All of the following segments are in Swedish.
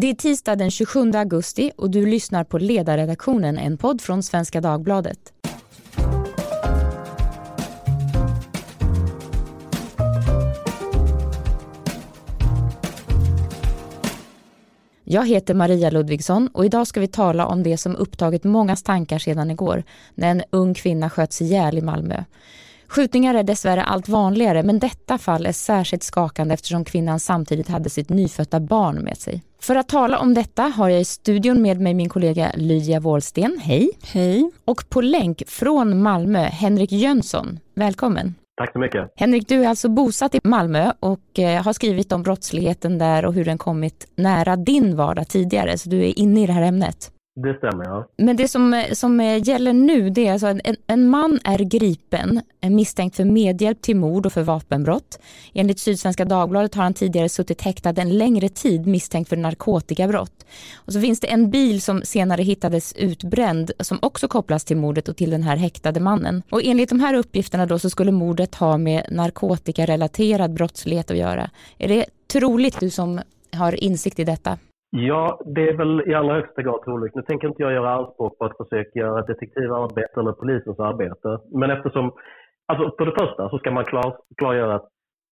Det är tisdag den 27 augusti och du lyssnar på Ledarredaktionen, en podd från Svenska Dagbladet. Jag heter Maria Ludvigsson och idag ska vi tala om det som upptagit mångas tankar sedan igår, när en ung kvinna sköts ihjäl i Malmö. Skjutningar är dessvärre allt vanligare men detta fall är särskilt skakande eftersom kvinnan samtidigt hade sitt nyfödda barn med sig. För att tala om detta har jag i studion med mig min kollega Lydia Wåhlsten. Hej! Hej! Och på länk från Malmö, Henrik Jönsson. Välkommen! Tack så mycket. Henrik, du är alltså bosatt i Malmö och eh, har skrivit om brottsligheten där och hur den kommit nära din vardag tidigare, så du är inne i det här ämnet. Det stämmer, ja. Men det som, eh, som eh, gäller nu, det är alltså en, en man är gripen eh, misstänkt för medhjälp till mord och för vapenbrott. Enligt Sydsvenska Dagbladet har han tidigare suttit häktad en längre tid misstänkt för narkotikabrott. Och så finns det en bil som senare hittades utbränd som också kopplas till mordet och till den här häktade mannen. Och enligt de här uppgifterna då så skulle mordet ha med narkotikarelaterad brottslighet att göra. Är det troligt du som har insikt i detta? Ja, det är väl i allra högsta grad troligt. Nu tänker inte jag göra anspråk på att försöka göra detektivarbete eller polisens arbete. Men eftersom, alltså för det första så ska man klar, klargöra att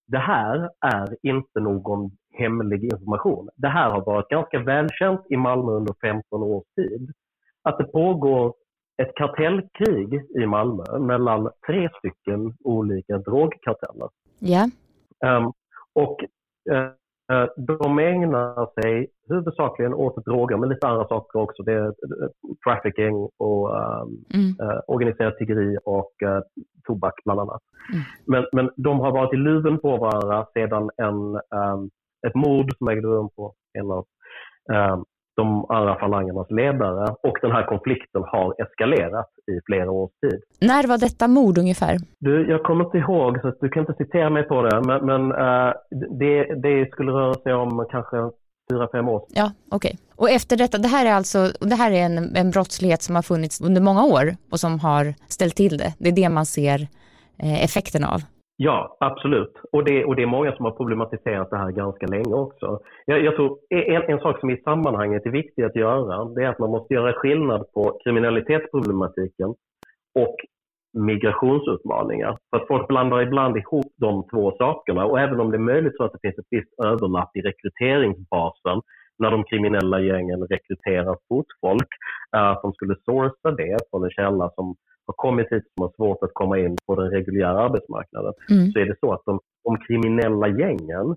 det här är inte någon hemlig information. Det här har varit ganska välkänt i Malmö under 15 års tid. Att det pågår ett kartellkrig i Malmö mellan tre stycken olika drogkarteller. Ja. Yeah. Um, och Eh, de ägnar sig huvudsakligen åt droger, men lite andra saker också. Det är eh, trafficking och um, mm. uh, organiserat tiggeri och uh, tobak bland annat. Mm. Men, men de har varit i luven på varandra sedan en, um, ett mord som ägde rum på en av um, de andra falangernas ledare och den här konflikten har eskalerat i flera års tid. När var detta mord ungefär? Du, jag kommer inte ihåg så du kan inte citera mig på det men, men uh, det, det, skulle röra sig om kanske fyra, fem år. Ja, okej. Okay. Och efter detta, det här är alltså det här är en, en brottslighet som har funnits under många år och som har ställt till det. Det är det man ser eh, effekten av. Ja, absolut. Och det, och det är många som har problematiserat det här ganska länge också. Jag, jag tror en, en sak som i sammanhanget är viktig att göra, det är att man måste göra skillnad på kriminalitetsproblematiken och migrationsutmaningar. För att folk blandar ibland ihop de två sakerna och även om det är möjligt så att det finns ett visst överlapp i rekryteringsbasen när de kriminella gängen rekryterar fotfolk Att eh, de skulle sourca det från en källa som har kommit hit som har svårt att komma in på den reguljära arbetsmarknaden, mm. så är det så att de, de kriminella gängen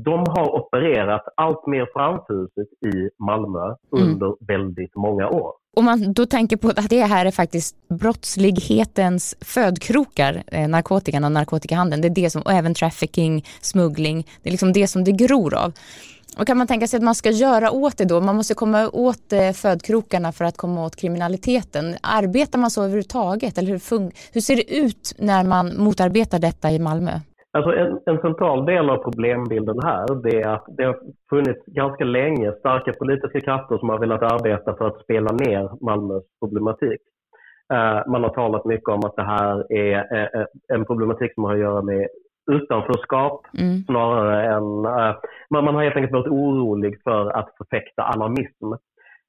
de har opererat allt mer framfuset i Malmö mm. under mm. väldigt många år. Om man då tänker på att det här är faktiskt brottslighetens födkrokar, eh, narkotikan och narkotikahandeln, det är det som, och även trafficking, smuggling, det är liksom det som det gror av. Och kan man tänka sig att man ska göra åt det då? Man måste komma åt eh, födkrokarna för att komma åt kriminaliteten. Arbetar man så överhuvudtaget? Eller hur, hur ser det ut när man motarbetar detta i Malmö? Alltså en, en, central del av problembilden här det är att det har funnits ganska länge starka politiska krafter som har velat arbeta för att spela ner Malmös problematik. Eh, man har talat mycket om att det här är eh, en problematik som har att göra med utanförskap mm. snarare än... Uh, man, man har helt enkelt varit orolig för att förfäkta alarmism.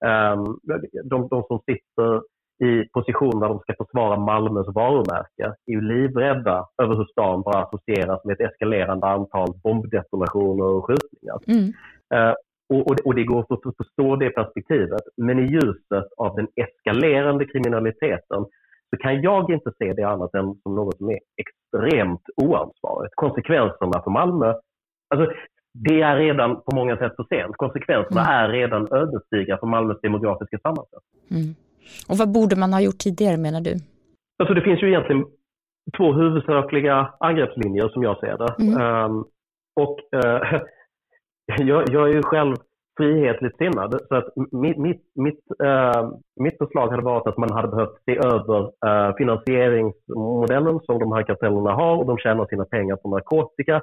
Um, de, de som sitter i position där de ska försvara Malmös varumärke är ju livrädda över hur stan bara associeras med ett eskalerande antal bombdetonationer och skjutningar. Mm. Uh, och, och, och, det går att förstå det perspektivet. Men i ljuset av den eskalerande kriminaliteten så kan jag inte se det annat än som något som är extremt oansvarigt. Konsekvenserna för Malmö, alltså det är redan på många sätt för sent. Konsekvenserna mm. är redan ödesdigra för Malmös demografiska sammansättning. Mm. Och vad borde man ha gjort tidigare menar du? Alltså det finns ju egentligen två huvudsakliga angreppslinjer som jag ser det. Mm. Um, och uh, jag, jag, är ju själv frihetligt sinnad. Så att mitt, mitt, uh, mitt förslag hade varit att man hade behövt se över uh, finansieringsmodellen som de här kartellerna har och de tjänar sina pengar på narkotika.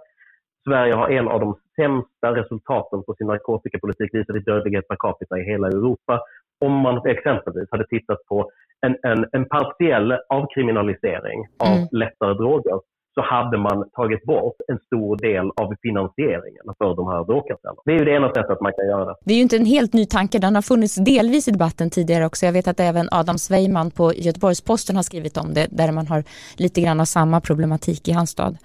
Sverige har en av de sämsta resultaten på sin narkotikapolitik visat i dödlighet per capita i hela Europa. Om man exempelvis hade tittat på en, en, en partiell avkriminalisering av mm. lättare droger så hade man tagit bort en stor del av finansieringen för de här drogkartellerna. Det är ju det ena sättet man kan göra det. Det är ju inte en helt ny tanke, den har funnits delvis i debatten tidigare också. Jag vet att även Adam Sveiman på Göteborgs-Posten har skrivit om det, där man har lite grann av samma problematik i hans stad.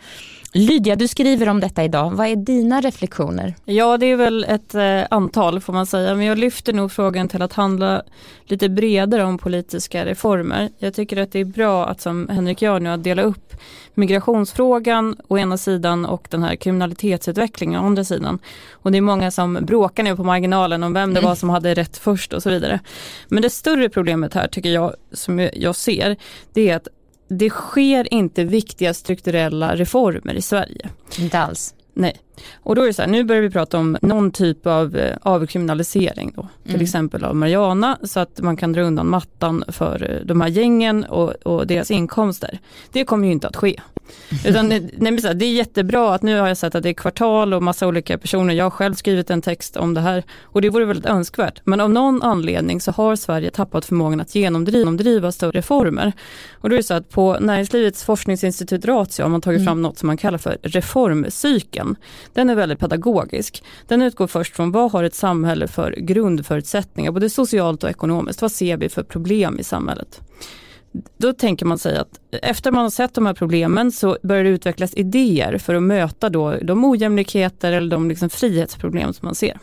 Lydia, du skriver om detta idag. Vad är dina reflektioner? Ja, det är väl ett eh, antal får man säga, men jag lyfter nog frågan till att handla lite bredare om politiska reformer. Jag tycker att det är bra att som Henrik gör nu att dela upp migrationsfrågan å ena sidan och den här kriminalitetsutvecklingen å andra sidan. Och det är många som bråkar nu på marginalen om vem det var som hade rätt först och så vidare. Men det större problemet här tycker jag, som jag ser, det är att det sker inte viktiga strukturella reformer i Sverige. Inte alls. Nej. Och då är det så här, nu börjar vi prata om någon typ av eh, avkriminalisering då, till mm. exempel av Mariana så att man kan dra undan mattan för eh, de här gängen och, och deras inkomster. Det kommer ju inte att ske. Utan, nej, så här, det är jättebra att nu har jag sett att det är kvartal och massa olika personer, jag har själv skrivit en text om det här och det vore väldigt önskvärt. Men av någon anledning så har Sverige tappat förmågan att genomdriva större reformer. Och då är det så att på Näringslivets forskningsinstitut Ratio har man tagit mm. fram något som man kallar för reformcykeln. Den är väldigt pedagogisk. Den utgår först från vad har ett samhälle för grundförutsättningar, både socialt och ekonomiskt. Vad ser vi för problem i samhället? Då tänker man sig att efter man har sett de här problemen så börjar det utvecklas idéer för att möta då de ojämlikheter eller de liksom frihetsproblem som man ser.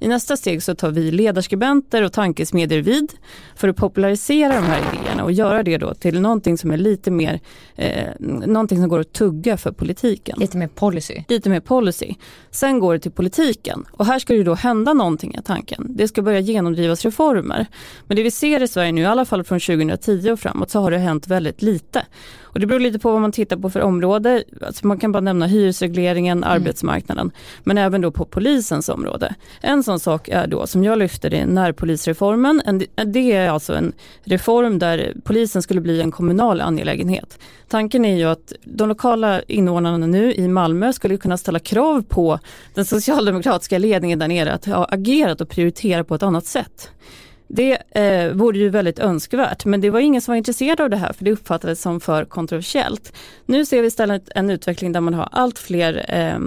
I nästa steg så tar vi ledarskribenter och tankesmedjor vid för att popularisera de här idéerna och göra det då till någonting som är lite mer, eh, någonting som går att tugga för politiken. Lite mer policy. Lite mer policy. Sen går det till politiken och här ska det då hända någonting i tanken. Det ska börja genomdrivas reformer. Men det vi ser i Sverige nu, i alla fall från 2010 och framåt, så har det hänt väldigt lite. Och det beror lite på vad man tittar på för område. Alltså man kan bara nämna hyresregleringen, mm. arbetsmarknaden, men även då på polisens område. En sån sak är då, som jag lyfter, det närpolisreformen. det är alltså en reform där polisen skulle bli en kommunal angelägenhet. Tanken är ju att de lokala invånarna nu i Malmö skulle kunna ställa krav på den socialdemokratiska ledningen där nere att ha agerat och prioritera på ett annat sätt. Det eh, vore ju väldigt önskvärt men det var ingen som var intresserad av det här för det uppfattades som för kontroversiellt. Nu ser vi istället en utveckling där man har allt fler eh,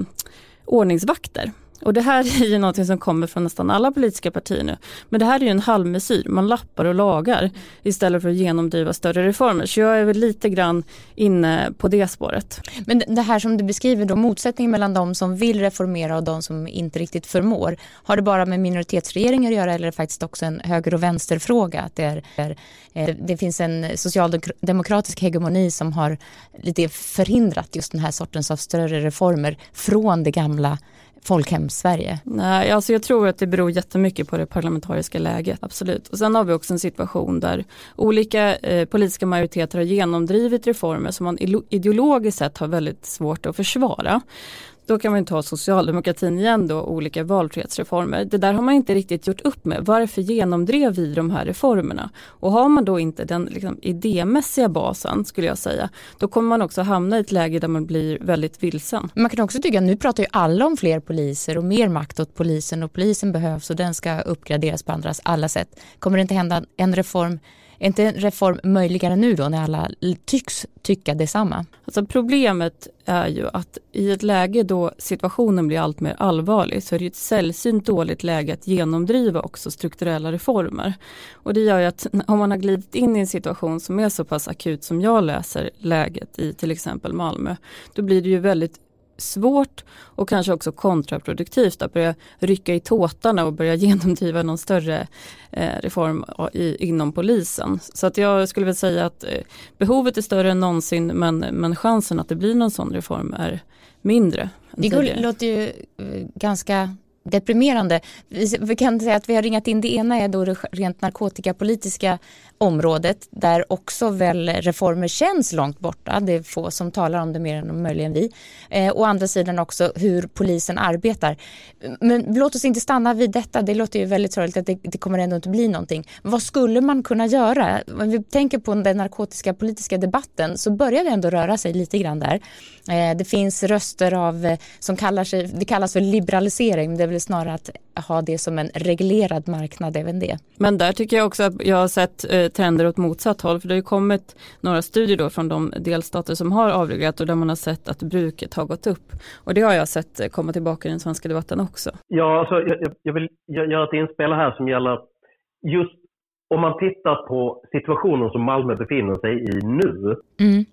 ordningsvakter och det här är ju någonting som kommer från nästan alla politiska partier nu. Men det här är ju en halvmesyr, man lappar och lagar istället för att genomdriva större reformer. Så jag är väl lite grann inne på det spåret. Men det här som du beskriver då, motsättningen mellan de som vill reformera och de som inte riktigt förmår. Har det bara med minoritetsregeringar att göra eller är det faktiskt också en höger och vänsterfråga? Att det, är, eh, det finns en socialdemokratisk hegemoni som har lite förhindrat just den här sortens av större reformer från det gamla folkhem-Sverige? Nej, alltså jag tror att det beror jättemycket på det parlamentariska läget, absolut. Och sen har vi också en situation där olika eh, politiska majoriteter har genomdrivit reformer som man ideologiskt sett har väldigt svårt att försvara. Då kan man ta socialdemokratin igen då, olika valfrihetsreformer. Det där har man inte riktigt gjort upp med. Varför genomdrev vi de här reformerna? Och har man då inte den liksom, idémässiga basen skulle jag säga, då kommer man också hamna i ett läge där man blir väldigt vilsen. Man kan också tycka, nu pratar ju alla om fler poliser och mer makt åt polisen och polisen behövs och den ska uppgraderas på andras alla sätt. Kommer det inte hända en reform är inte en reform möjligare nu då när alla tycks tycka detsamma? Alltså problemet är ju att i ett läge då situationen blir allt mer allvarlig så är det ett sällsynt dåligt läge att genomdriva också strukturella reformer. Och det gör ju att om man har glidit in i en situation som är så pass akut som jag läser läget i till exempel Malmö, då blir det ju väldigt svårt och kanske också kontraproduktivt att börja rycka i tåtarna och börja genomdriva någon större eh, reform i, inom polisen. Så att jag skulle vilja säga att eh, behovet är större än någonsin men, men chansen att det blir någon sån reform är mindre. Det låter ju eh, ganska deprimerande. Vi kan säga att vi har ringat in det ena är då det rent narkotikapolitiska området där också väl reformer känns långt borta. Det är få som talar om det mer än möjligen vi. Eh, å andra sidan också hur polisen arbetar. Men låt oss inte stanna vid detta. Det låter ju väldigt sorgligt att det, det kommer ändå inte bli någonting. Vad skulle man kunna göra? Om vi tänker på den narkotiska politiska debatten så börjar det ändå röra sig lite grann där. Eh, det finns röster av, eh, som kallar sig, det kallas för liberalisering, det är väl snarare att ha det som en reglerad marknad även det. Men där tycker jag också att jag har sett eh, trender åt motsatt håll för det har ju kommit några studier då från de delstater som har avreglerat och där man har sett att bruket har gått upp. Och det har jag sett eh, komma tillbaka i den svenska debatten också. Ja, alltså, jag, jag vill göra ett inspel här som gäller just om man tittar på situationen som Malmö befinner sig i nu mm.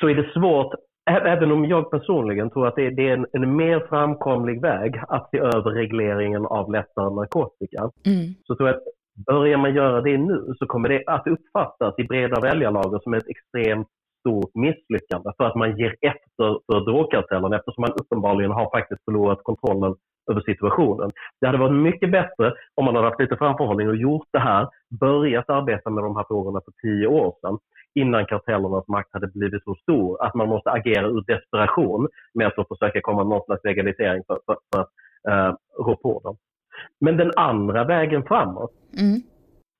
så är det svårt Även om jag personligen tror att det är en, en mer framkomlig väg att se över regleringen av lättare narkotika, mm. så tror jag att börjar man göra det nu så kommer det att uppfattas i breda väljarlager som ett extremt stort misslyckande för att man ger efter för drogkartellen eftersom man uppenbarligen har faktiskt förlorat kontrollen över situationen. Det hade varit mycket bättre om man hade haft lite framförhållning och gjort det här, börjat arbeta med de här frågorna för tio år sedan innan kartellernas makt hade blivit så stor att man måste agera ur desperation med att försöka komma någon slags legalisering för, för, för att uh, rå på dem. Men den andra vägen framåt, mm.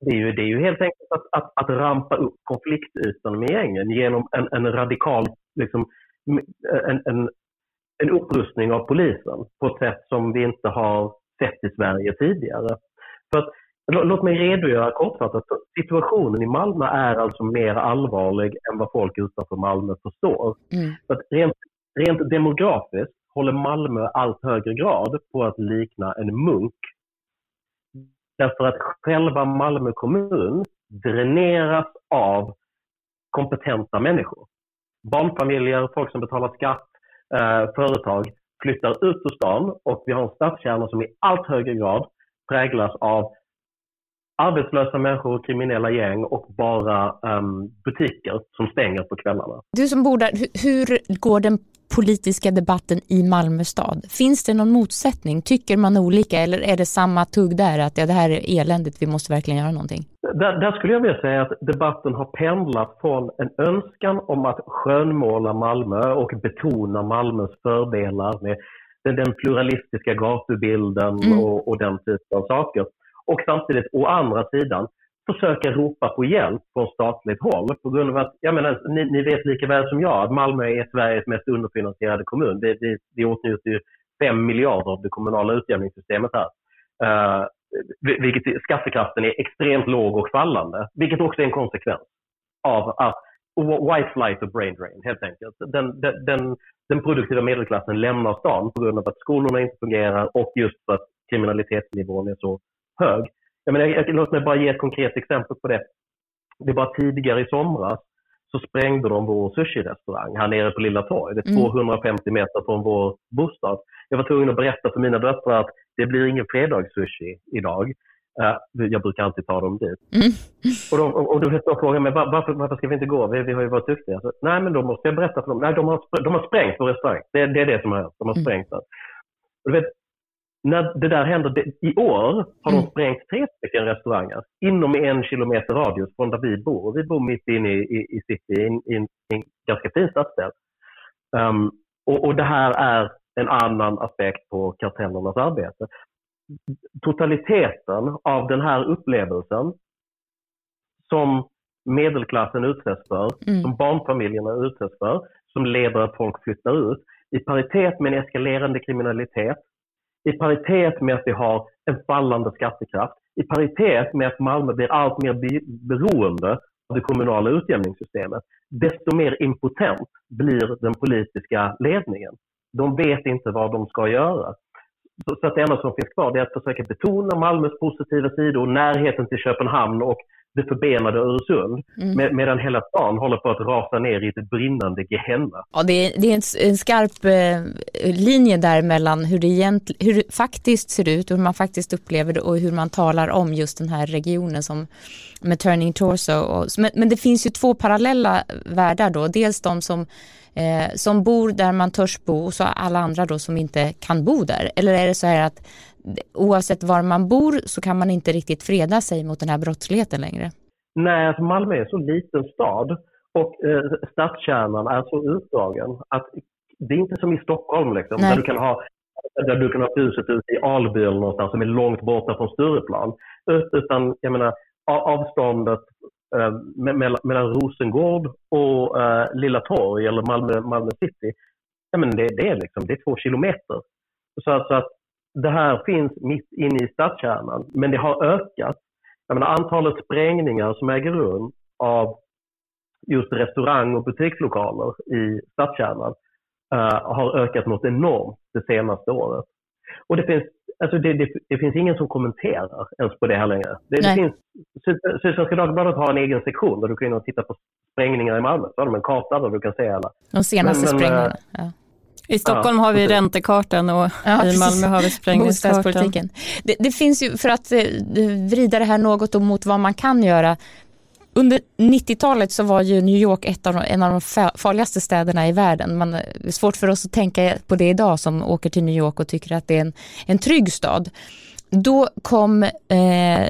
det, är ju, det är ju helt enkelt att, att, att rampa upp konfliktytan med gängen genom en, en radikal liksom, en, en, en upprustning av polisen på ett sätt som vi inte har sett i Sverige tidigare. För att Låt mig redogöra kortfattat. Situationen i Malmö är alltså mer allvarlig än vad folk utanför Malmö förstår. Mm. Att rent, rent demografiskt håller Malmö allt högre grad på att likna en munk. Därför att själva Malmö kommun dräneras av kompetenta människor. Barnfamiljer, folk som betalar skatt, eh, företag flyttar ut ur stan och vi har en stadskärna som i allt högre grad präglas av arbetslösa människor, kriminella gäng och bara um, butiker som stänger på kvällarna. Du som bor där, hur går den politiska debatten i Malmö stad? Finns det någon motsättning? Tycker man olika eller är det samma tugg där att ja, det här är eländigt, vi måste verkligen göra någonting? Där, där, skulle jag vilja säga att debatten har pendlat från en önskan om att skönmåla Malmö och betona Malmös fördelar med den, den pluralistiska gatubilden mm. och, och den typen av saker och samtidigt å andra sidan försöka ropa på hjälp från statligt håll på grund av att, jag menar, ni, ni vet lika väl som jag att Malmö är Sveriges mest underfinansierade kommun. Det, det, det åtnjuter ju 5 miljarder av det kommunala utjämningssystemet här. Uh, vilket skattekraften är extremt låg och fallande, vilket också är en konsekvens av att white flight och brain drain helt enkelt. Den, den, den, den produktiva medelklassen lämnar stan på grund av att skolorna inte fungerar och just för att kriminalitetsnivån är så hög. Jag menar, jag, låt mig bara ge ett konkret exempel på det. Det var tidigare i somras så sprängde de vår sushi-restaurang här nere på Lilla torg. Det är 250 mm. meter från vår bostad. Jag var tvungen att berätta för mina döttrar att det blir ingen fredagssushi idag. Uh, jag brukar alltid ta dem dit. Mm. Och, de, och, då frågar mig varför, varför ska vi inte gå? Vi, vi har ju varit duktiga. Så, nej, men då måste jag berätta för dem. Nej, de har, de har sprängt vår restaurang. Det, det är det som har hänt. De har mm. sprängt den. Och du vet, när det där händer, i år har mm. de sprängt tre stycken restauranger inom en kilometer radius från där vi bor. Vi bor mitt inne i, i, i city, i en, i en ganska fin stadsdel. Um, och, och det här är en annan aspekt på kartellernas arbete. Totaliteten av den här upplevelsen som medelklassen utsätts för, mm. som barnfamiljerna utsätts för, som leder att folk flyttar ut, i paritet med en eskalerande kriminalitet, i paritet med att vi har en fallande skattekraft, i paritet med att Malmö blir allt mer beroende av det kommunala utjämningssystemet, desto mer impotent blir den politiska ledningen. De vet inte vad de ska göra. Så, att det enda som finns kvar är att försöka betona Malmös positiva sidor, närheten till Köpenhamn och det förbenade Öresund mm. med, medan hela stan håller på att rasa ner i ett brinnande Gehenna. Ja, det är, det är en, en skarp eh, linje där mellan hur det, egent, hur det faktiskt ser ut och hur man faktiskt upplever det och hur man talar om just den här regionen som med Turning Torso. Och, men, men det finns ju två parallella världar då, dels de som eh, som bor där man törs bo och så alla andra då som inte kan bo där? Eller är det så här att oavsett var man bor så kan man inte riktigt freda sig mot den här brottsligheten längre? Nej, alltså Malmö är en så liten stad och eh, stadskärnan är så utdragen att det är inte som i Stockholm liksom, där du kan ha där du kan ha huset ute i Alby eller någonstans som är långt borta från Stureplan. Utan jag menar, avståndet eh, mellan Rosengård och eh, Lilla Torg eller Malmö, Malmö city, ja, men det, det, är liksom, det är två kilometer. Så, så att det här finns mitt inne i stadskärnan, men det har ökat. Jag menar, antalet sprängningar som äger rum av just restaurang och butikslokaler i stadskärnan uh, har ökat något enormt det senaste året. Och det finns, alltså det, det, det, finns ingen som kommenterar ens på det här längre. Det, det finns, Sydsvenska Dagbladet har en egen sektion där du kan in och titta på sprängningar i Malmö. Så har de en karta där du kan se alla. De senaste men, sprängningarna. Eh, ja. I Stockholm ja, har vi räntekartan och ja, i Malmö har vi sprängningskartan. Det, det, finns ju, för att eh, vrida det här något mot vad man kan göra, under 90-talet så var ju New York ett av, en av de farligaste städerna i världen. Man, det är svårt för oss att tänka på det idag som åker till New York och tycker att det är en, en trygg stad. Då kom eh,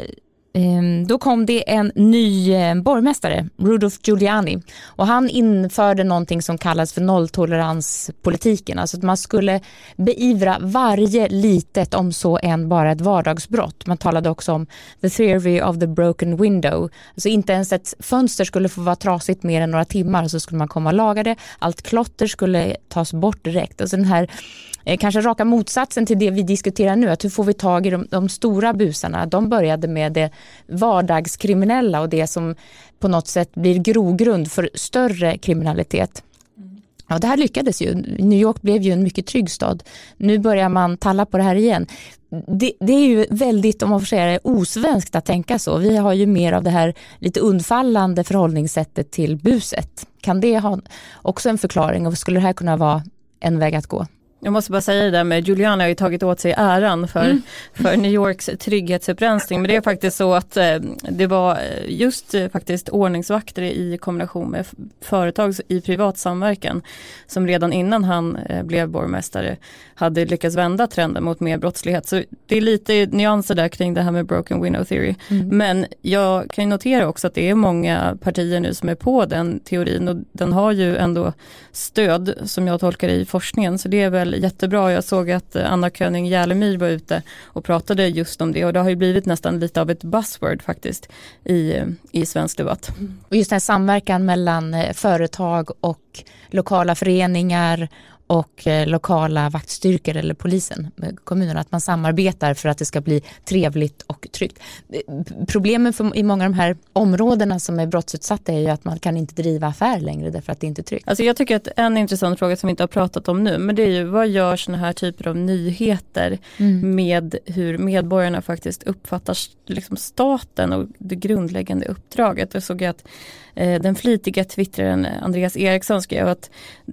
Ehm, då kom det en ny eh, borgmästare, Rudolf Giuliani, och han införde någonting som kallas för nolltoleranspolitiken, alltså att man skulle beivra varje litet, om så än bara ett vardagsbrott. Man talade också om the theory of the broken window, alltså inte ens ett fönster skulle få vara trasigt mer än några timmar så skulle man komma och laga det, allt klotter skulle tas bort direkt. Alltså den här Eh, kanske raka motsatsen till det vi diskuterar nu, att hur får vi tag i de, de stora busarna? De började med det vardagskriminella och det som på något sätt blir grogrund för större kriminalitet. Ja, det här lyckades ju. New York blev ju en mycket trygg stad. Nu börjar man talla på det här igen. Det, det, är ju väldigt, om man får säga det, osvenskt att tänka så. Vi har ju mer av det här lite undfallande förhållningssättet till buset. Kan det ha också en förklaring och skulle det här kunna vara en väg att gå? Jag måste bara säga det där med Juliana har ju tagit åt sig äran för, mm. för New Yorks trygghetsupprensning. Men det är faktiskt så att eh, det var just eh, faktiskt ordningsvakter i kombination med företag i privat samverkan som redan innan han eh, blev borgmästare hade lyckats vända trenden mot mer brottslighet. Så det är lite nyanser där kring det här med broken window theory. Mm. Men jag kan notera också att det är många partier nu som är på den teorin och den har ju ändå stöd som jag tolkar i forskningen. Så det är väl jättebra. Jag såg att Anna König Järlemyr var ute och pratade just om det och det har ju blivit nästan lite av ett buzzword faktiskt i, i svensk debatt. Och just den här samverkan mellan eh, företag och lokala föreningar och eh, lokala vaktstyrkor eller polisen, kommunen, att man samarbetar för att det ska bli trevligt och tryggt. Problemen för, i många av de här områdena som är brottsutsatta är ju att man kan inte driva affär längre därför att det inte är tryggt. Alltså jag tycker att en intressant fråga som vi inte har pratat om nu, men det är ju vad gör sådana här typer av nyheter mm. med hur medborgarna faktiskt uppfattar liksom staten och det grundläggande uppdraget. Jag såg att Eh, den flitiga twittraren Andreas Eriksson skrev att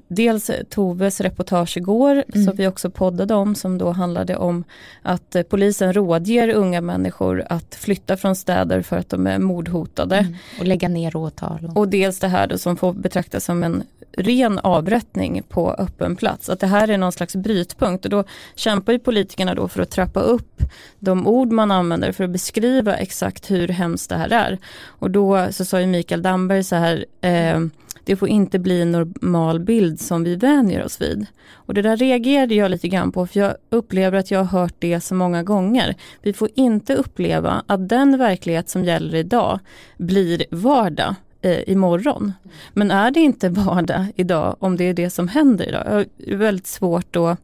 dels Toves reportage igår mm. som vi också poddade om som då handlade om att eh, polisen rådger unga människor att flytta från städer för att de är mordhotade. Mm. Och lägga ner åtal. Och dels det här då som får betraktas som en ren avrättning på öppen plats. Att det här är någon slags brytpunkt och då kämpar ju politikerna då för att trappa upp de ord man använder för att beskriva exakt hur hemskt det här är. Och då så sa ju Mikael Damberg så här eh, det får inte bli en normal bild som vi vänjer oss vid. Och det där reagerade jag lite grann på för jag upplever att jag har hört det så många gånger. Vi får inte uppleva att den verklighet som gäller idag blir vardag eh, imorgon. Men är det inte vardag idag om det är det som händer idag? Det är väldigt svårt att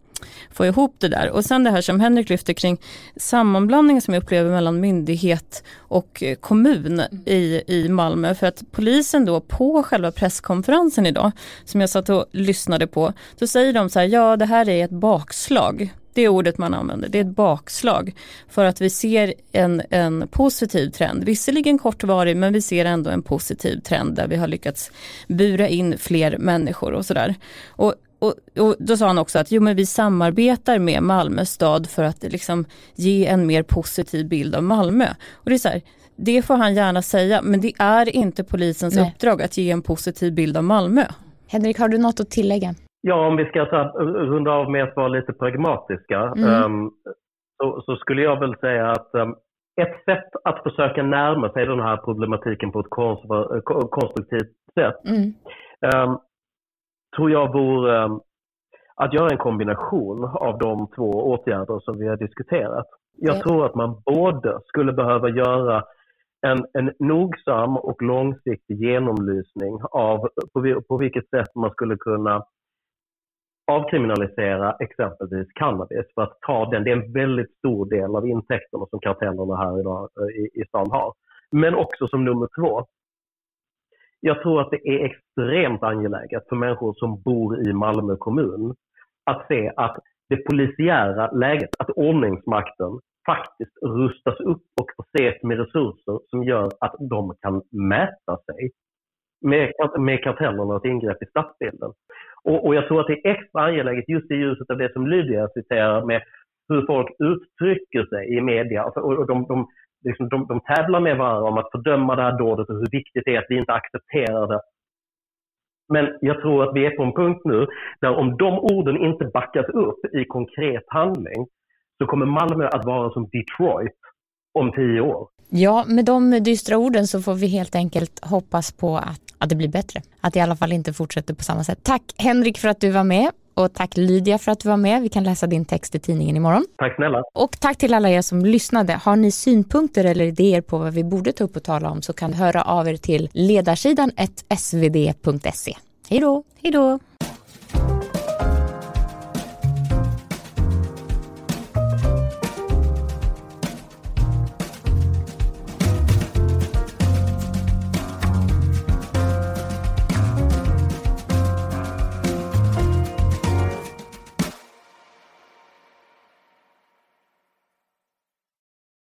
få ihop det där. Och sen det här som Henrik lyfter kring sammanblandningen som jag upplever mellan myndighet och eh, kommun i, i Malmö. För att polisen då på själva presskonferensen idag, som jag satt och lyssnade på, så säger de så här, ja det här är ett bakslag. Det är ordet man använder, det är ett bakslag. För att vi ser en, en positiv trend, visserligen kortvarig men vi ser ändå en positiv trend där vi har lyckats bura in fler människor och sådär. Och och, och, då sa han också att jo, men vi samarbetar med Malmö stad för att liksom ge en mer positiv bild av Malmö. Och det är så här, det får han gärna säga men det är inte polisens Nej. uppdrag att ge en positiv bild av Malmö. Henrik, har du något att tillägga? Ja, om vi ska ta, runda av med att vara lite pragmatiska mm. um, så, så, skulle jag väl säga att um, ett sätt att försöka närma sig den här problematiken på ett konstruktivt sätt mm. um, tror jag vore att göra en kombination av de två åtgärder som vi har diskuterat. Jag tror att man både skulle behöva göra en, en nogsam och långsiktig genomlysning av på, på vilket sätt man skulle kunna avkriminalisera exempelvis cannabis för att ta den. Det är en väldigt stor del av intäkterna som kartellerna här idag, eh, i, i stan har. Men också som nummer två, jag tror att det är extremt angeläget för människor som bor i Malmö kommun att se att det polisiära läget, att ordningsmakten faktiskt rustas upp och förses med resurser som gör att de kan mäta sig med, med kartellernas ingrepp i stadsbilden. Och, och, jag tror att det är extra angeläget just i ljuset av det som Lydia citerar med hur folk uttrycker sig i media. Alltså, och, och de, de, liksom, de, de tävlar med varandra om att fördöma det här dådet och hur viktigt det är att vi inte accepterar det. Men jag tror att vi är på en punkt nu där om de orden inte backas upp i konkret handling så kommer Malmö att vara som Detroit om tio år. Ja, med de dystra orden så får vi helt enkelt hoppas på att, att det blir bättre. Att det i alla fall inte fortsätter på samma sätt. Tack Henrik för att du var med och tack Lydia för att du var med. Vi kan läsa din text i tidningen imorgon. Tack snälla. Och tack till alla er som lyssnade. Har ni synpunkter eller idéer på vad vi borde ta upp och tala om så kan ni höra av er till ledarsidan svd.se. Hej då! Hej då!